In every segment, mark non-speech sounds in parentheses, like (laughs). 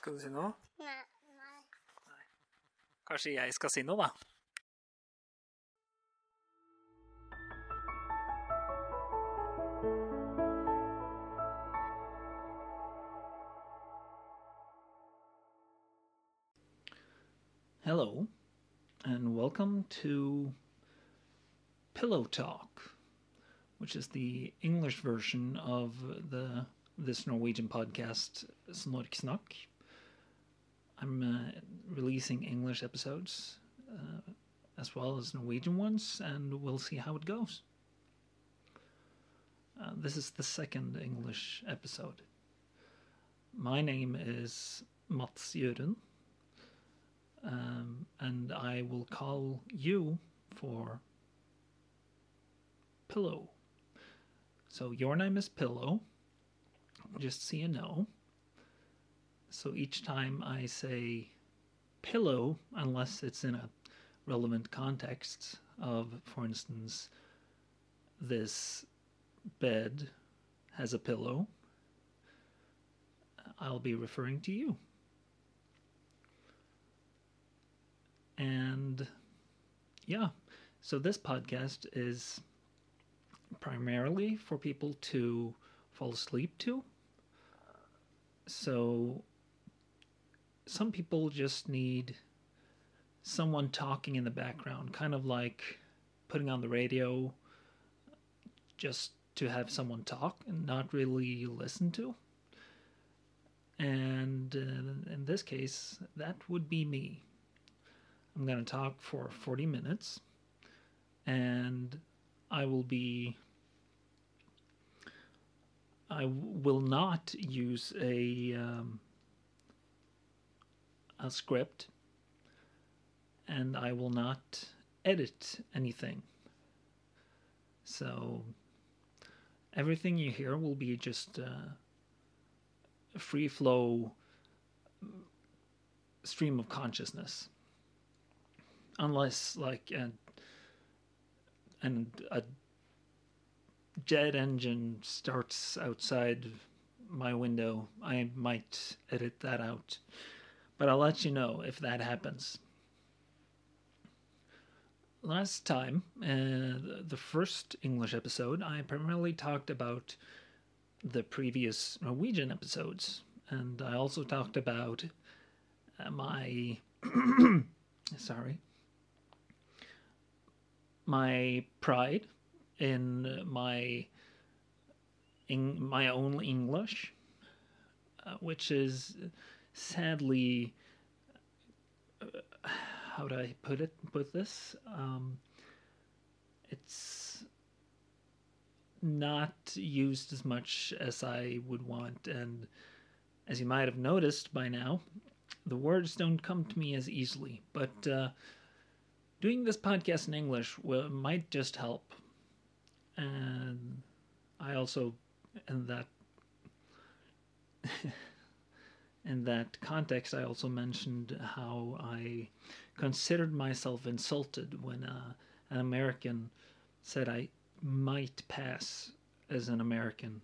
Skal du si noe? Nei. nei. Kanskje jeg skal si noe, da? Hello, and welcome to Pillow Talk, which is the English version of the this Norwegian podcast Snorksnakk. I'm uh, releasing English episodes uh, as well as Norwegian ones, and we'll see how it goes. Uh, this is the second English episode. My name is Mats Jørund, um, and I will call you for Pillow. So your name is Pillow, just so you know. So each time I say pillow, unless it's in a relevant context of, for instance, this bed has a pillow, I'll be referring to you. And yeah, so this podcast is primarily for people to fall asleep to. So some people just need someone talking in the background, kind of like putting on the radio just to have someone talk and not really listen to. And uh, in this case, that would be me. I'm going to talk for 40 minutes and I will be. I will not use a um, a script, and I will not edit anything. So everything you hear will be just uh, a free flow stream of consciousness, unless like a, and a jet engine starts outside my window, I might edit that out. But I'll let you know if that happens. Last time, uh, the first English episode, I primarily talked about the previous Norwegian episodes. And I also talked about uh, my. (coughs) sorry. My pride in my in my own English, uh, which is sadly, uh, how do I put it? Put this? Um, it's not used as much as I would want, and as you might have noticed by now, the words don't come to me as easily. But uh, doing this podcast in English will, might just help, and I also, and that. (laughs) in that context, I also mentioned how I considered myself insulted when uh, an American said I might pass as an American.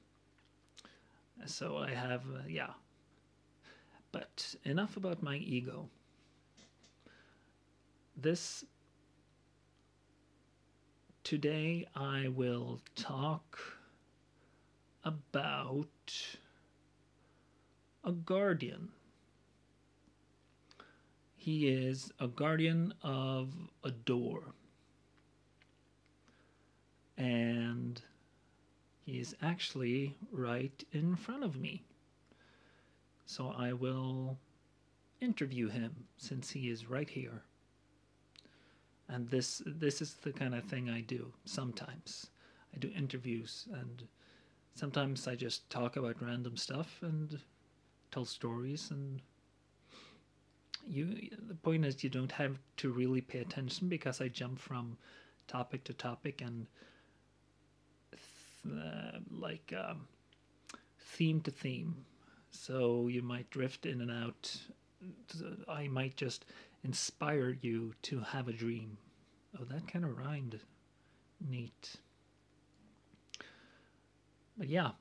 So I have, uh, yeah. But enough about my ego. This. Today I will talk about a guardian. He is a guardian of a door. And he is actually right in front of me. So I will interview him since he is right here. And this this is the kind of thing I do sometimes. I do interviews and sometimes I just talk about random stuff and tell stories and you the point is you don't have to really pay attention because I jump from topic to topic and uh, like um, theme to theme. So you might drift in and out. I might just inspire you to have a dream. Oh that kind of rhymed. Neat. But yeah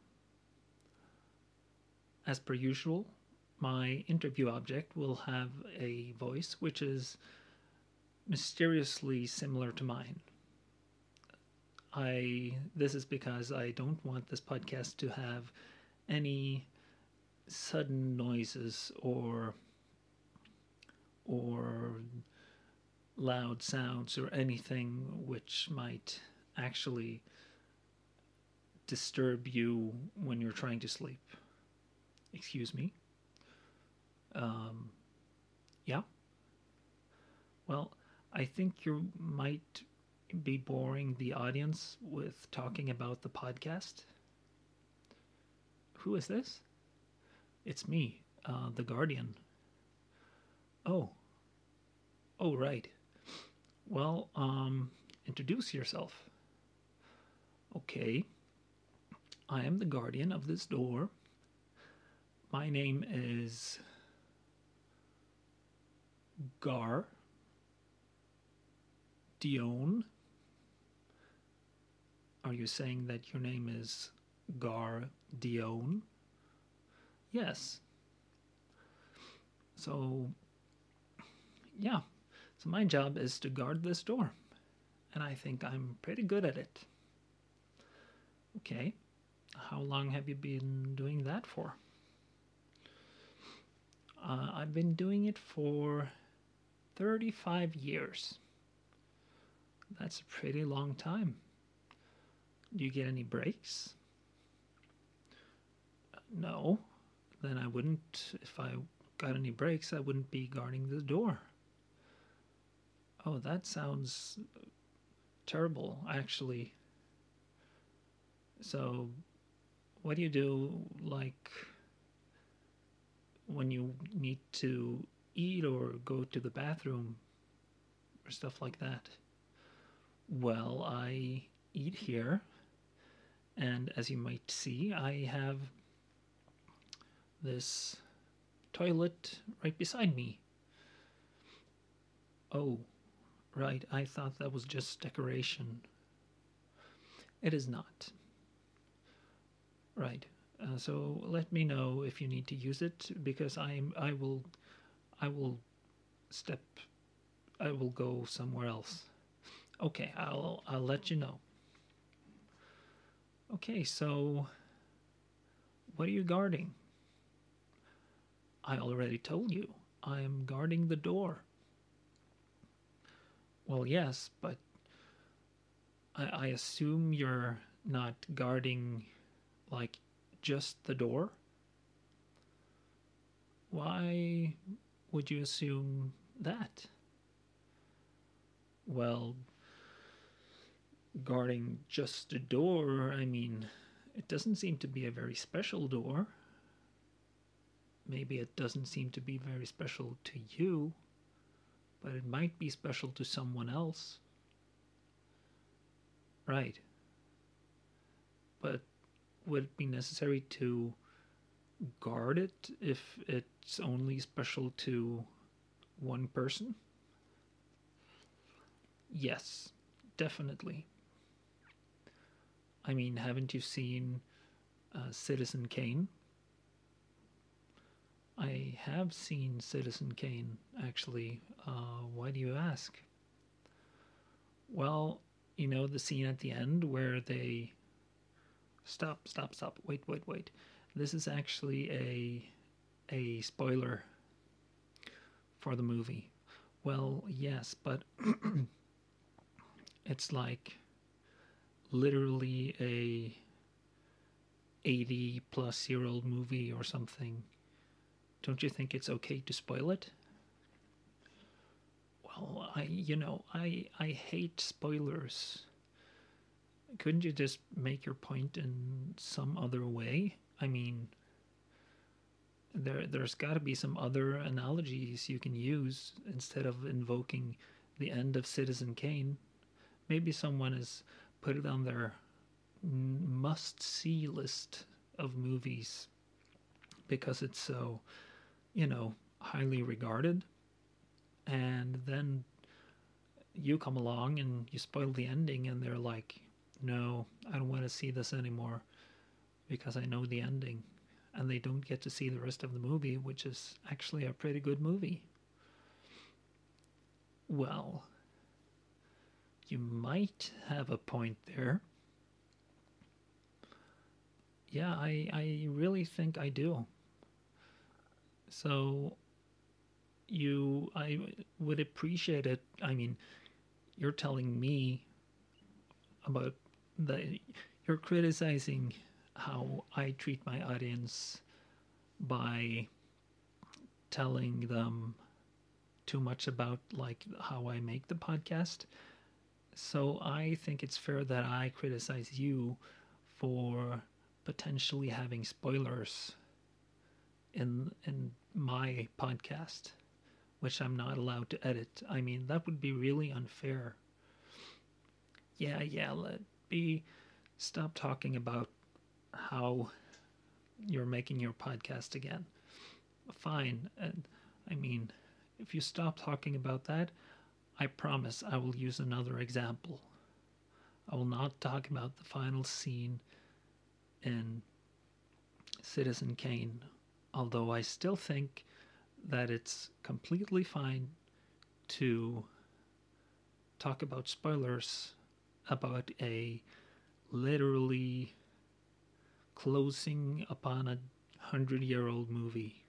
as per usual, my interview object will have a voice which is mysteriously similar to mine. I this is because I don't want this podcast to have any sudden noises or or loud sounds or anything which might actually disturb you when you're trying to sleep. Excuse me. Um, yeah. Well, I think you might be boring the audience with talking about the podcast. Who is this? It's me, uh, the Guardian. Oh. Oh, right. Well, um, introduce yourself. Okay. I am the guardian of this door. My name is Gar Dione. Are you saying that your name is Gar Dione? Yes. So, yeah. So my job is to guard this door. And I think I'm pretty good at it. Okay. How long have you been doing that for? Uh, I've been doing it for 35 years. That's a pretty long time. Do you get any breaks? No. Then I wouldn't, if I got any breaks, I wouldn't be guarding the door. Oh, that sounds terrible, actually. So, what do you do, like, when you need to eat or go to the bathroom or stuff like that? Well, I eat here, and as you might see, I have this toilet right beside me. Oh, right, I thought that was just decoration. It is not. Right. Uh, so let me know if you need to use it because I'm I will I will step I will go somewhere else. Okay, I'll I'll let you know. Okay, so what are you guarding? I already told you. I am guarding the door. Well, yes, but I, I assume you're not guarding like just the door? Why would you assume that? Well, guarding just the door, I mean, it doesn't seem to be a very special door. Maybe it doesn't seem to be very special to you, but it might be special to someone else. Right. But would it be necessary to guard it if it's only special to one person? Yes, definitely. I mean, haven't you seen uh, Citizen Kane? I have seen Citizen Kane, actually. Uh, why do you ask? Well, you know the scene at the end where they stop, stop, stop. Wait, wait, wait. This is actually a a spoiler for the movie. Well, yes, but (clears throat) it's like literally a 80 plus year old movie or something. Don't you think it's okay to spoil it? Well, I you know, I I hate spoilers couldn't you just make your point in some other way? I mean, there there's got to be some other analogies you can use instead of invoking the end of Citizen Kane. Maybe someone has put it on their must see list of movies because it's so, you know, highly regarded. And then you come along and you spoil the ending, and they're like, no, I don't want to see this anymore because I know the ending. and they don't get to see the rest of the movie, which is actually a pretty good movie. Well, you might have a point there. Yeah, I, I really think I do. So you I would appreciate it. I mean, you're telling me about the you're criticizing how I treat my audience by telling them too much about like how I make the podcast. So I think it's fair that I criticize you for potentially having spoilers in in my podcast which I'm not allowed to edit. I mean, that would be really unfair. Yeah, yeah, let me stop talking about how you're making your podcast again. Fine. And I mean, if you stop talking about that, I promise I will use another example. I will not talk about the final scene in Citizen Kane, although I still think that it's completely fine to talk about spoilers about a literally closing upon a hundred year old movie.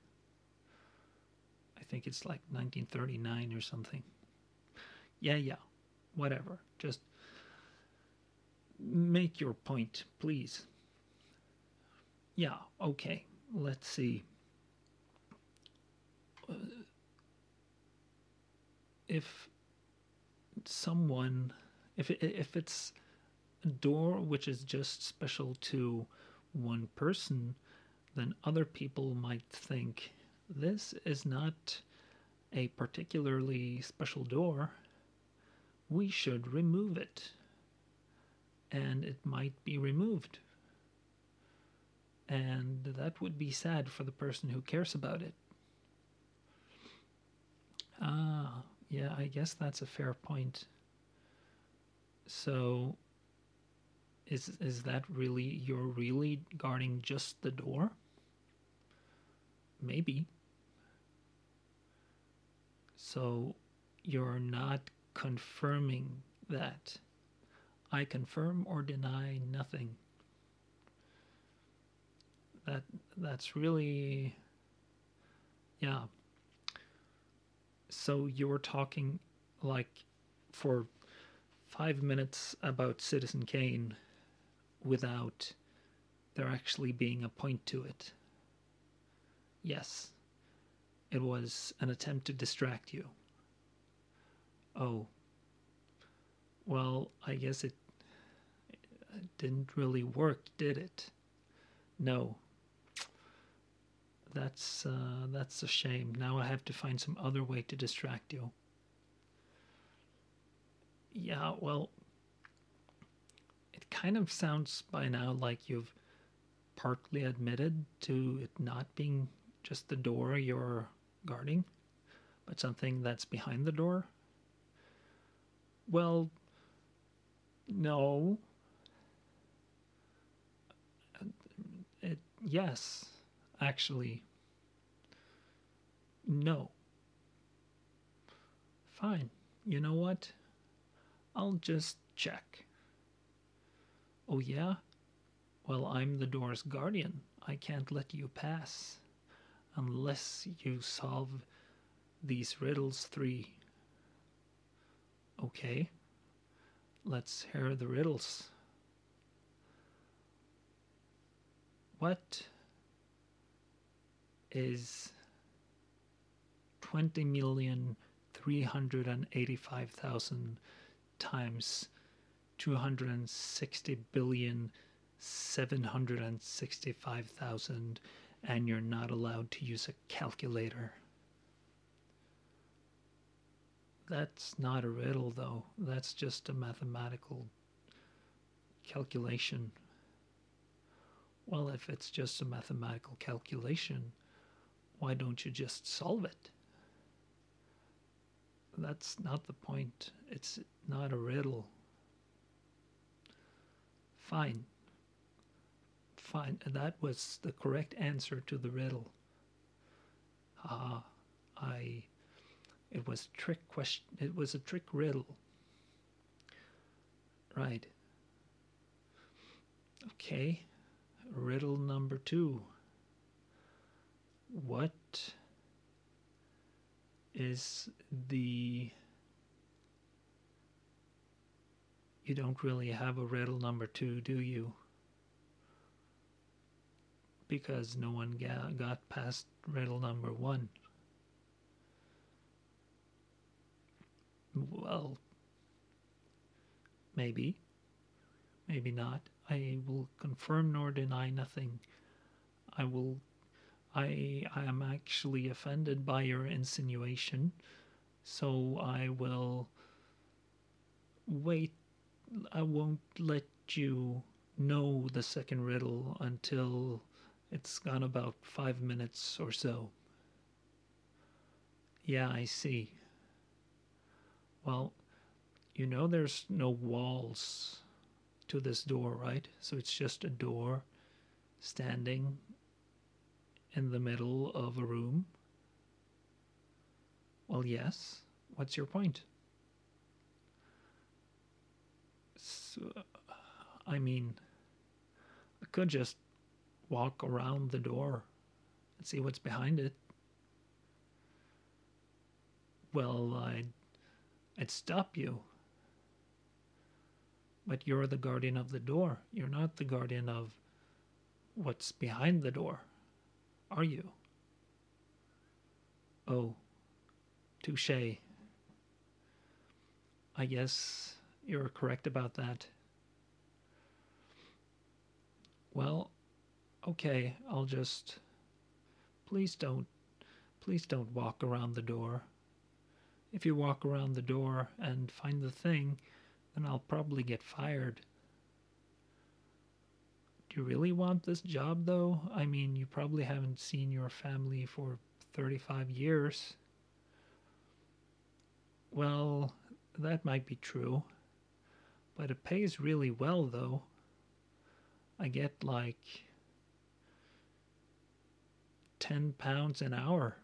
I think it's like 1939 or something. Yeah, yeah, whatever. Just make your point, please. Yeah, okay, let's see. Uh, if someone if it, if it's a door which is just special to one person then other people might think this is not a particularly special door. We should remove it. And it might be removed. And that would be sad for the person who cares about it. Ah, yeah, I guess that's a fair point. So is is that really you're really guarding just the door? Maybe. So you're not confirming that. I confirm or deny nothing. That that's really yeah, so you're talking like for five minutes about Citizen Kane without there actually being a point to it. Yes, it was an attempt to distract you. Oh, well, I guess it, it didn't really work, did it? No, that's uh, that's a shame. Now I have to find some other way to distract you. Yeah, well, it kind of sounds by now like you've partly admitted to it not being just the door you're guarding, but something that's behind the door. Well, no. It yes, actually. No. Fine. You know what? I'll just check. Oh, yeah? Well, I'm the door's guardian. I can't let you pass unless you solve these riddles three. Okay, let's hear the riddles. What is 20,385,000? Times two hundred and sixty billion seven hundred and sixty-five thousand, and you're not allowed to use a calculator. That's not a riddle, though. That's just a mathematical calculation. Well, if it's just a mathematical calculation, why don't you just solve it? That's not the point. It's not a riddle. Fine. fine. That was the correct answer to the riddle. Ah, I. It was a trick question. It was a trick riddle. Right. Okay. Riddle number two. What is the. You don't really have a riddle number two, do you? Because no one got, got past riddle number one. Well, maybe, maybe not. I will confirm nor deny nothing. I will. I I am actually offended by your insinuation, so I will wait. I won't let you know the second riddle until it's gone about five minutes or so. Yeah, I see. Well, you know there's no walls to this door, right? So it's just a door standing in the middle of a room. Well, yes. What's your point? So, I mean, I could just walk around the door and see what's behind it. Well, I'd, I'd stop you. But you're the guardian of the door. You're not the guardian of what's behind the door, are you? Oh, touche. I guess you're correct about that. Well, okay, I'll just. Please don't. Please don't walk around the door. If you walk around the door and find the thing, then I'll probably get fired. You really want this job, though? I mean, you probably haven't seen your family for 35 years. Well, that might be true. But it pays really well, though. I get like 10 pounds an hour.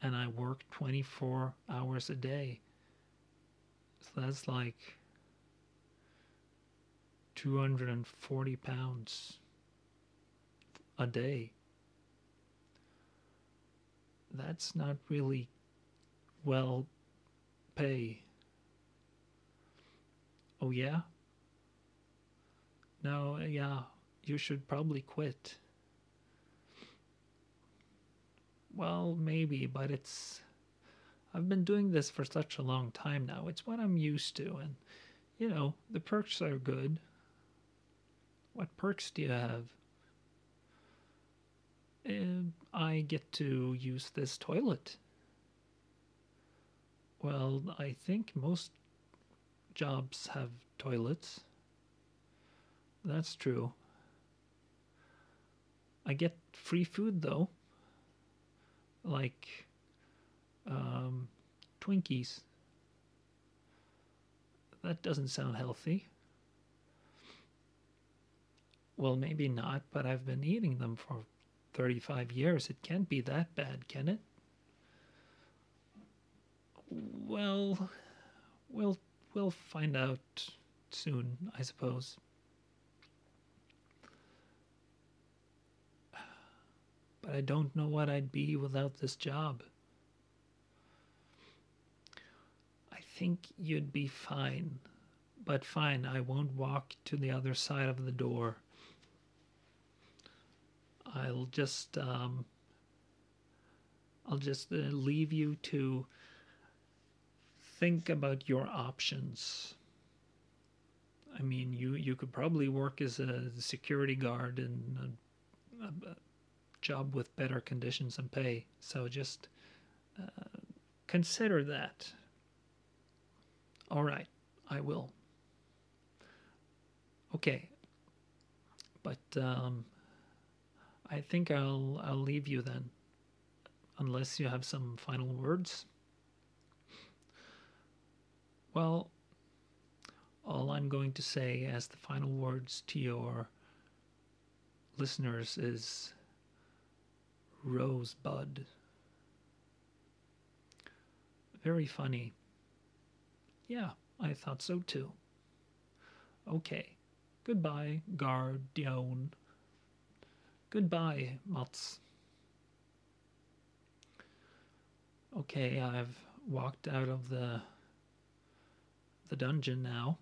And I work 24 hours a day. So that's like 240 pounds a day. That's not really well pay. Oh, yeah? No, yeah, you should probably quit. Well, maybe, but it's. I've been doing this for such a long time now. It's what I'm used to, and, you know, the perks are good. What perks do you have? I get to use this toilet. Well, I think most jobs have toilets. That's true. I get free food though, like um, Twinkies. That doesn't sound healthy. Well, maybe not, but I've been eating them for 35 years. It can't be that bad, can it? Well, we'll we'll find out soon, I suppose. But I don't know what I'd be without this job. I think you'd be fine. But fine, I won't walk to the other side of the door. I'll just um, I'll just uh, leave you to think about your options. I mean, you you could probably work as a security guard in a, a job with better conditions and pay. So just uh, consider that. All right, I will. Okay, but um, I think I'll I'll leave you then, unless you have some final words. Well, all I'm going to say as the final words to your listeners is Rosebud. Very funny. Yeah, I thought so too. Okay. Goodbye, Guardian. Goodbye, Mats. Okay, I've walked out of the the dungeon now.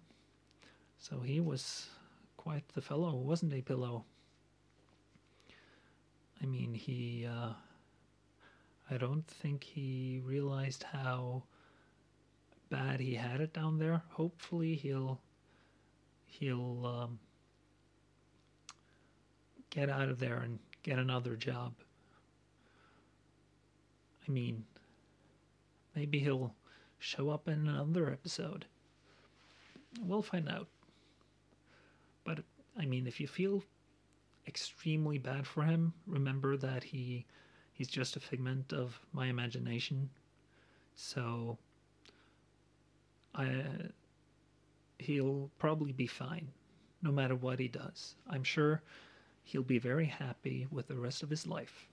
So he was quite the fellow, wasn't he, Pillow? I mean, he uh I don't think he realized how bad he had it down there. Hopefully he'll he'll um, get out of there and get another job. I mean, maybe he'll show up in another episode. We'll find out. But I mean, if you feel extremely bad for him, remember that he he's just a figment of my imagination. So I he'll probably be fine no matter what he does. I'm sure he'll be very happy with the rest of his life.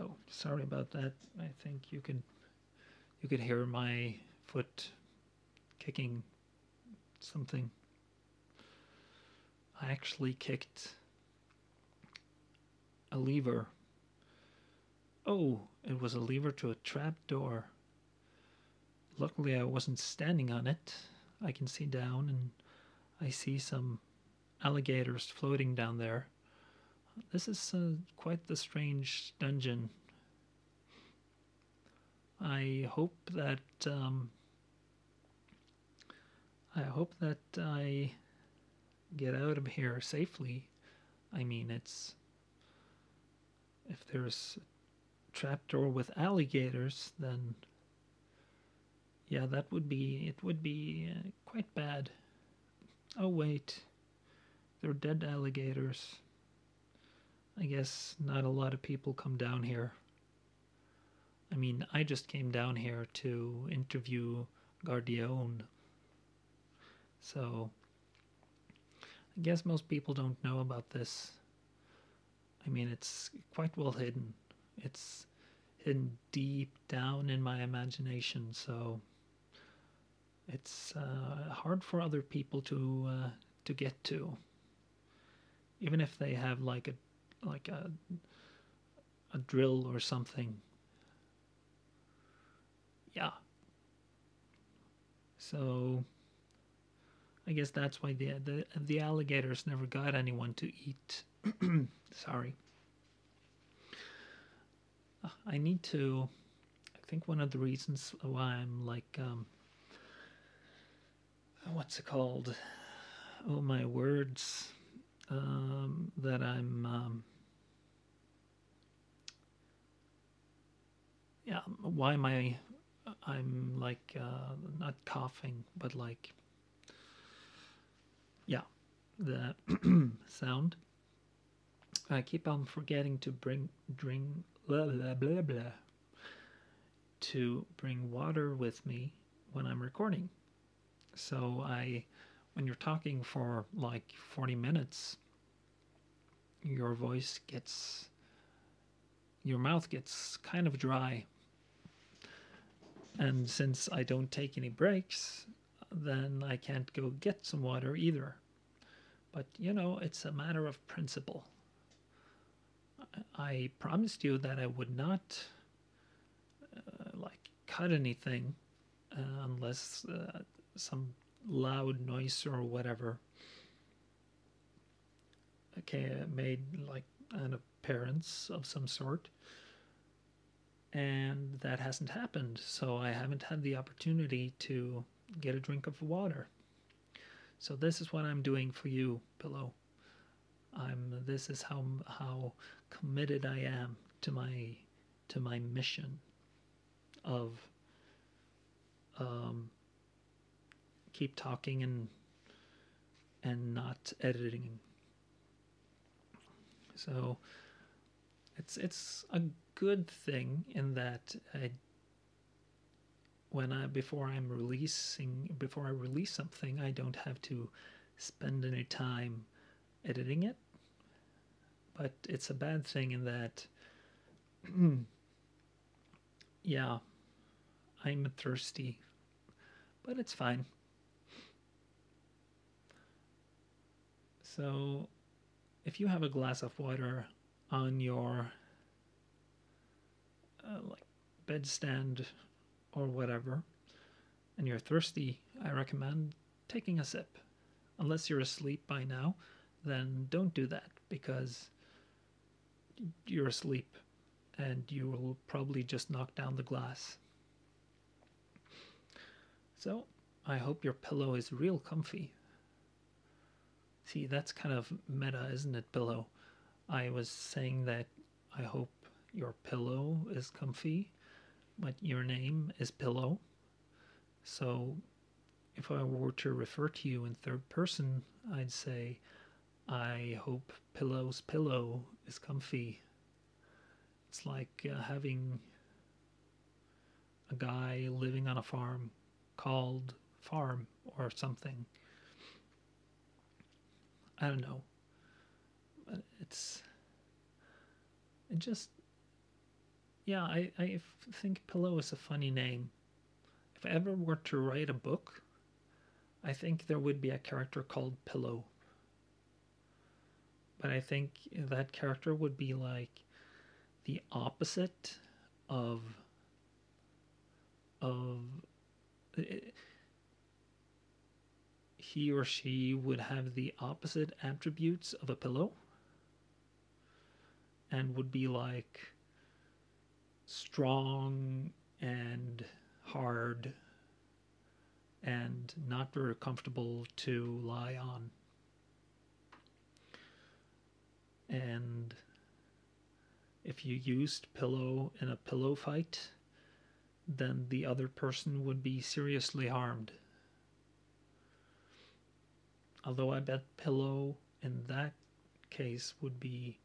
Oh, sorry about that. I think you can you could hear my foot kicking something. I actually kicked a lever. Oh, it was a lever to a trap door. Luckily, I wasn't standing on it. I can see down and I see some alligators floating down there. This is uh, quite the strange dungeon. I hope that um, I hope that I get out of here safely. I mean, it's if there's a trapdoor with alligators, then yeah, that would be it. Would be uh, quite bad. Oh wait, they're dead alligators. I guess not a lot of people come down here. I mean, I just came down here to interview Guardian. So, I guess most people don't know about this. I mean, it's quite well hidden. It's hidden deep down in my imagination, so it's uh, hard for other people to uh, to get to. Even if they have like a like a a drill or something. Yeah. So I guess that's why the the, the alligators never got anyone to eat. (clears throat) Sorry. Uh, I need to I think one of the reasons why I'm like um what's it called? Oh my words um that I'm um yeah why am i i'm like uh not coughing but like yeah the (clears throat) sound. I keep on forgetting to bring drink blah blah blah blah to bring water with me when i'm recording. So i when you're talking for like 40 minutes your voice gets your mouth gets kind of dry and since I don't take any breaks, then I can't go get some water either. But you know, it's a matter of principle. I promised you that I would not uh, like cut anything uh, unless uh, some loud noise or whatever okay made like an appearance of some sort and that hasn't happened. So I haven't had the opportunity to get a drink of water. So this is what I'm doing for you, Pillow. I'm this is how how committed I am to my to my mission of um, keep talking and and not editing. So it's it's a good thing in that I, when I before I'm releasing before I release something, I don't have to spend any time editing it. But it's a bad thing in that, (clears throat) yeah, I'm thirsty, but it's fine. So, if you have a glass of water on your uh, like bedstand or whatever, and you're thirsty, I recommend taking a sip. Unless you're asleep by now, then don't do that because you're asleep and you will probably just knock down the glass. So, I hope your pillow is real comfy. See, that's kind of meta, isn't it, pillow? I was saying that I hope your pillow is comfy, but your name is Pillow. So if I were to refer to you in third person, I'd say, I hope Pillow's pillow is comfy. It's like uh, having a guy living on a farm called Farm or something. I don't know. It's it just yeah, I, I think Pillow is a funny name. If I ever were to write a book, I think there would be a character called Pillow. But I think that character would be like the opposite of of he or she would have the opposite attributes of a pillow and would be like strong and hard and not very comfortable to lie on. And if you used pillow in a pillow fight, then the other person would be seriously harmed. Although I bet pillow in that case would be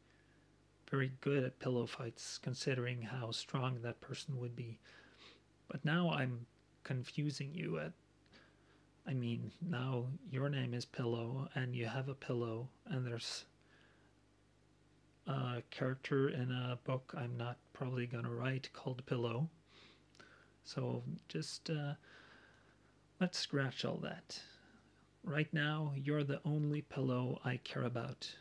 very good at pillow fights, considering how strong that person would be. But now I'm confusing you at. I mean, now your name is Pillow, and you have a pillow, and there's a character in a book I'm not probably going to write called Pillow. So just uh, let's scratch all that. Right now, you're the only pillow I care about.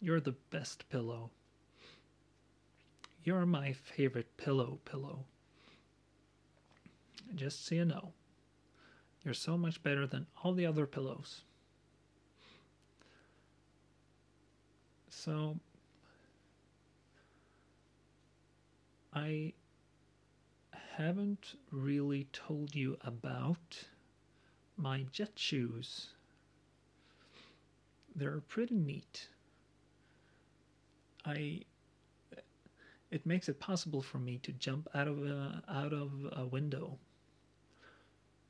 You're the best pillow. You're my favorite pillow pillow. Just so you know, you're so much better than all the other pillows. So, I haven't really told you about my jet shoes. They're pretty neat. I it makes it possible for me to jump out of a, out of a window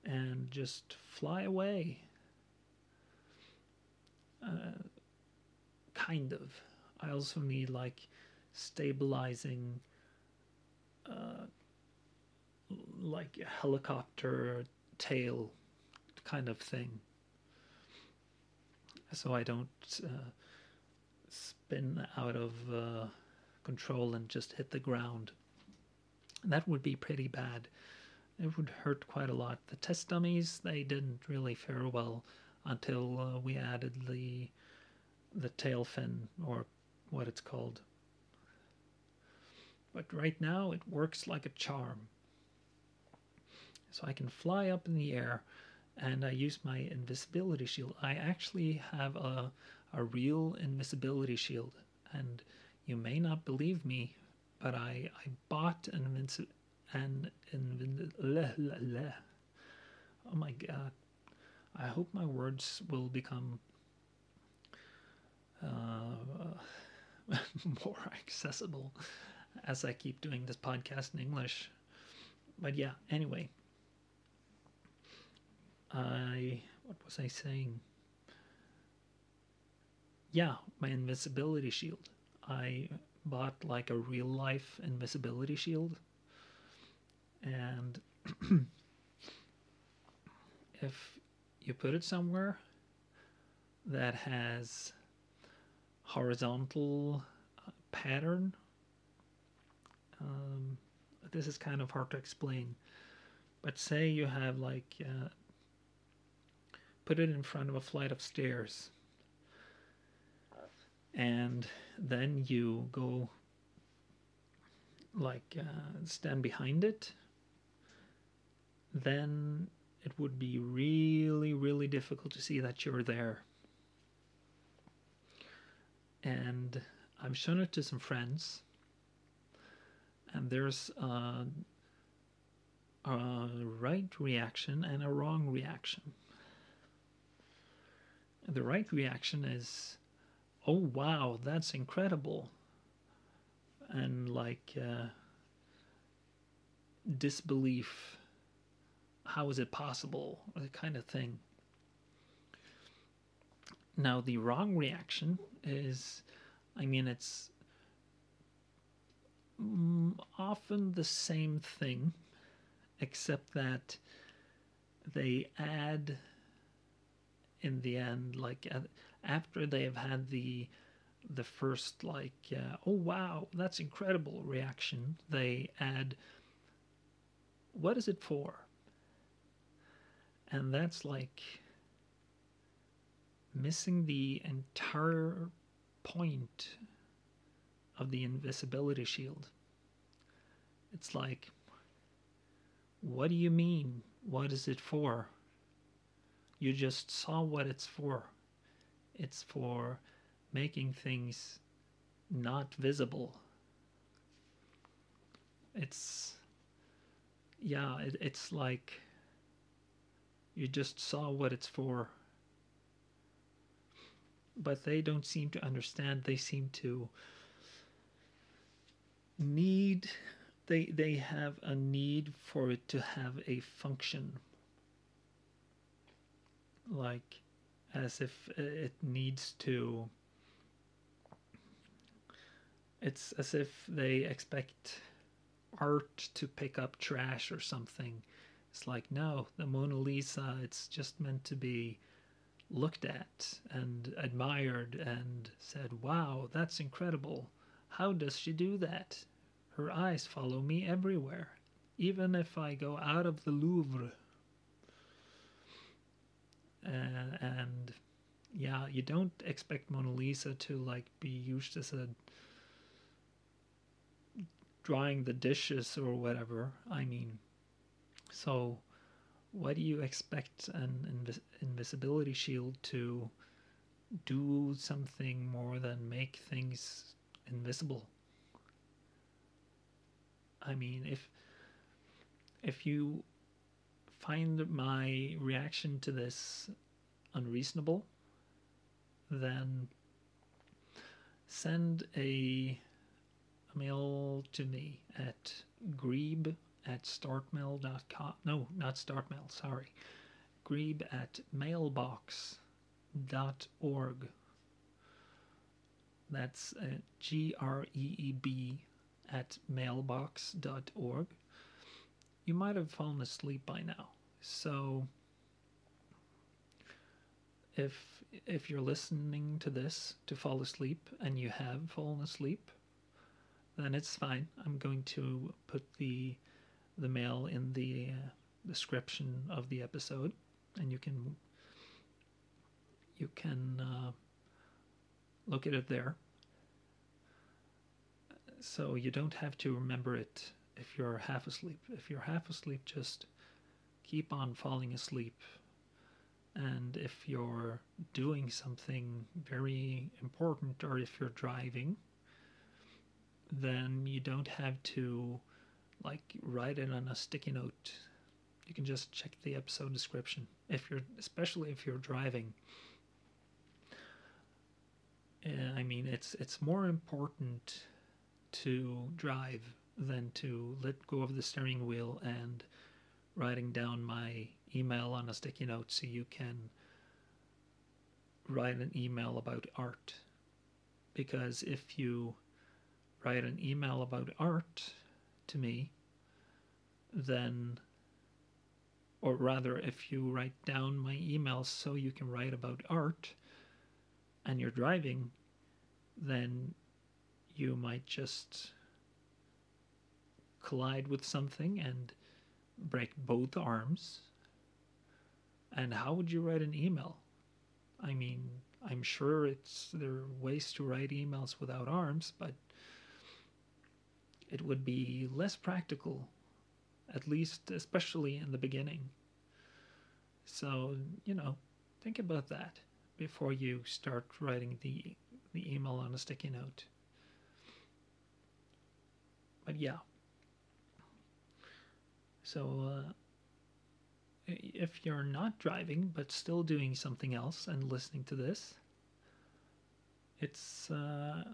and just fly away. Uh, kind of. I also need like stabilizing, uh, like a helicopter tail kind of thing. So I don't uh, spin out of uh, control and just hit the ground. That would be pretty bad. It would hurt quite a lot. The test dummies, they didn't really fare well until uh, we added the the tail fin or what it's called. But right now it works like a charm. So I can fly up in the air and I use my invisibility shield. I actually have a, a real invisibility shield and you may not believe me, but I, I bought an invinci- an invin- Oh my god. I hope my words will become uh, (laughs) more accessible as I keep doing this podcast in English. But yeah, anyway. I what was I saying? Yeah, my invisibility shield. I bought like a real life invisibility shield. And (clears throat) if you put it somewhere that has horizontal uh, pattern. Um, this is kind of hard to explain, but say you have like uh, put it in front of a flight of stairs, and then you go like uh, stand behind it, then it would be really, really difficult to see that you're there. And I've shown it to some friends, and there's a, a right reaction and a wrong reaction. The right reaction is, oh wow, that's incredible. And like uh, disbelief how is it possible? The kind of thing. Now the wrong reaction is i mean it's often the same thing except that they add in the end like after they have had the the first like uh, oh wow that's incredible reaction they add what is it for? And that's like missing the entire point of the invisibility shield. It's like what do you mean? What is it for you just saw what it's for it's for making things not visible. It's, yeah, it, it's like you just saw what it's for. But they don't seem to understand. They seem to need, they, they have a need for it to have a function. Like, as if it needs to it's as if they expect art to pick up trash or something. It's like, no, the Mona Lisa, it's just meant to be looked at and admired and said, wow, that's incredible. How does she do that? Her eyes follow me everywhere, even if I go out of the Louvre. Uh, and yeah, you don't expect Mona Lisa to like be used as a drying the dishes or whatever. I mean, so what do you expect an invis- invisibility shield to do something more than make things invisible? I mean, if if you find my reaction to this unreasonable, then send a mail to me at greeb at startmail.com. No, not startmail, sorry. Greeb at mailbox.org. That's uh, G R E E B at mailbox.org. You might have fallen asleep by now. So if if you're listening to this to fall asleep and you have fallen asleep, then it's fine. I'm going to put the the mail in the uh, description of the episode, and you can you can uh, look at it there. So you don't have to remember it if you're half asleep. If you're half asleep, just keep on falling asleep. And if you're doing something very important, or if you're driving, then you don't have to like write it on a sticky note. You can just check the episode description if you're especially if you're driving. Eh, I mean, it's it's more important to drive than to let go of the steering wheel and writing down my email on a sticky note so you can write an email about art. Because if you write an email about art to me, then, or rather, if you write down my email so you can write about art and you're driving, then you might just collide with something and break both arms. And how would you write an email? I mean, I'm sure it's there are ways to write emails without arms, but it would be less practical, at least especially in the beginning. So, you know, think about that before you start writing the the email on a sticky note. But yeah. So uh, if you're not driving but still doing something else and listening to this, it's uh,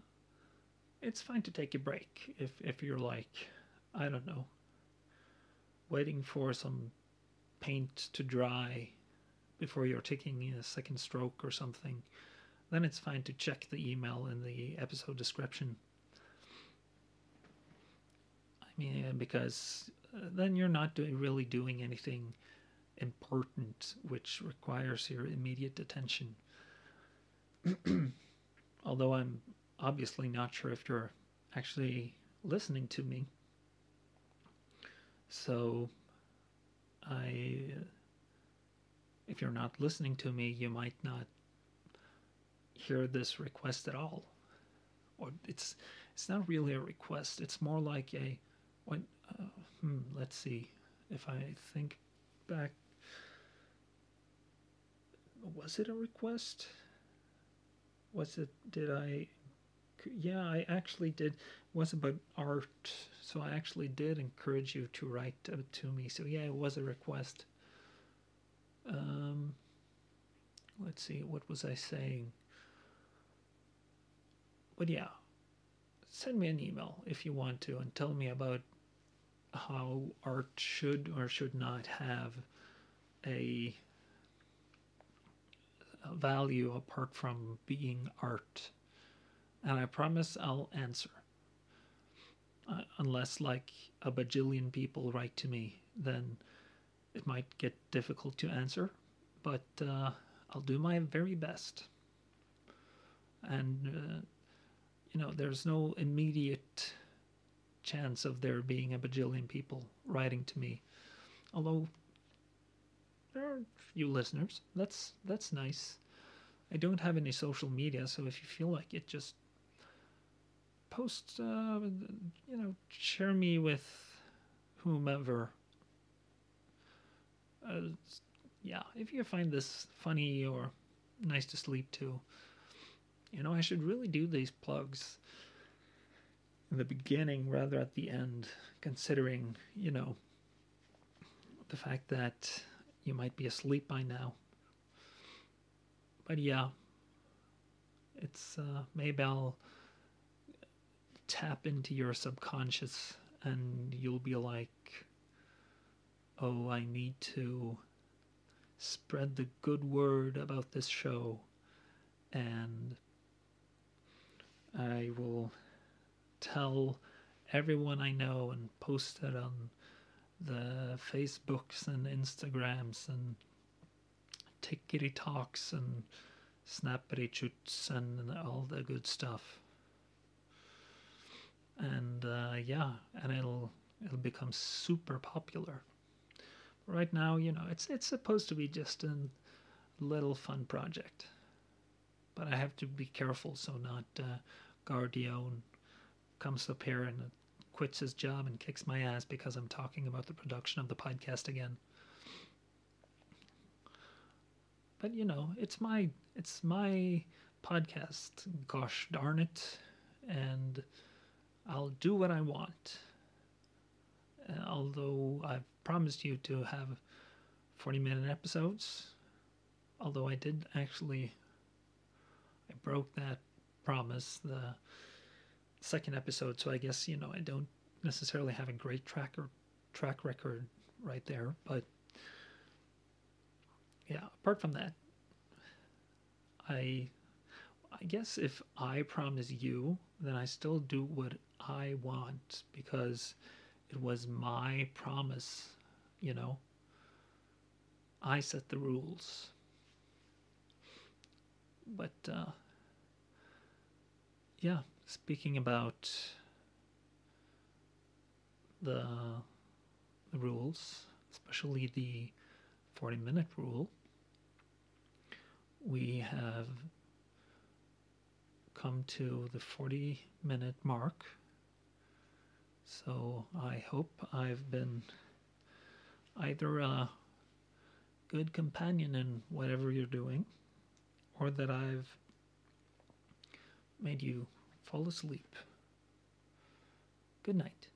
it's fine to take a break if if you're like I don't know waiting for some paint to dry before you're taking a second stroke or something, then it's fine to check the email in the episode description. Mean, because uh, then you're not doing, really doing anything important which requires your immediate attention. (clears throat) Although I'm obviously not sure if you're actually listening to me. So I if you're not listening to me, you might not hear this request at all. Or it's it's not really a request. It's more like a uh, hmm, let's see if I think back was it a request? Was it did I yeah, I actually did it was about art. So I actually did encourage you to write to me. So yeah, it was a request. Um, let's see, what was I saying? But yeah, send me an email if you want to and tell me about how art should or should not have a, a value apart from being art. And I promise I'll answer. Uh, unless, like, a bajillion people write to me, then it might get difficult to answer, but uh, I'll do my very best. And, uh, you know, there's no immediate chance of there being a bajillion people writing to me. Although there are a few listeners. That's that's nice. I don't have any social media, so if you feel like it, just post, uh, you know, share me with whomever uh, yeah, if you find this funny or nice to sleep to, you know, I should really do these plugs in the beginning rather at the end, considering, you know, the fact that you might be asleep by now. But yeah, it's uh, maybe I'll tap into your subconscious and you'll be like, oh, I need to spread the good word about this show, and I will tell everyone I know and post it on the Facebooks and Instagrams and Tickety Talks and Snappity Choots and all the good stuff. And uh, yeah, and it'll it'll become super popular right now, you know, it's it's supposed to be just a little fun project, but I have to be careful so not uh, Gar Dione comes up here and quits his job and kicks my ass because I'm talking about the production of the podcast again. But you know, it's my it's my podcast. Gosh darn it, and I'll do what I want. Uh, although I've promised you to have 40 minute episodes. Although I did actually, I broke that promise the second episode, so I guess you know I don't necessarily have a great track or track record right there, but yeah. Apart from that, I I guess if I promise you, then I still do what I want because it was my promise you know. I set the rules. But, uh, yeah, speaking about the, the rules, especially the 40 minute rule, we have come to the 40 minute mark. So I hope I've been either a good companion in whatever you're doing or that I've made you fall asleep. Good night.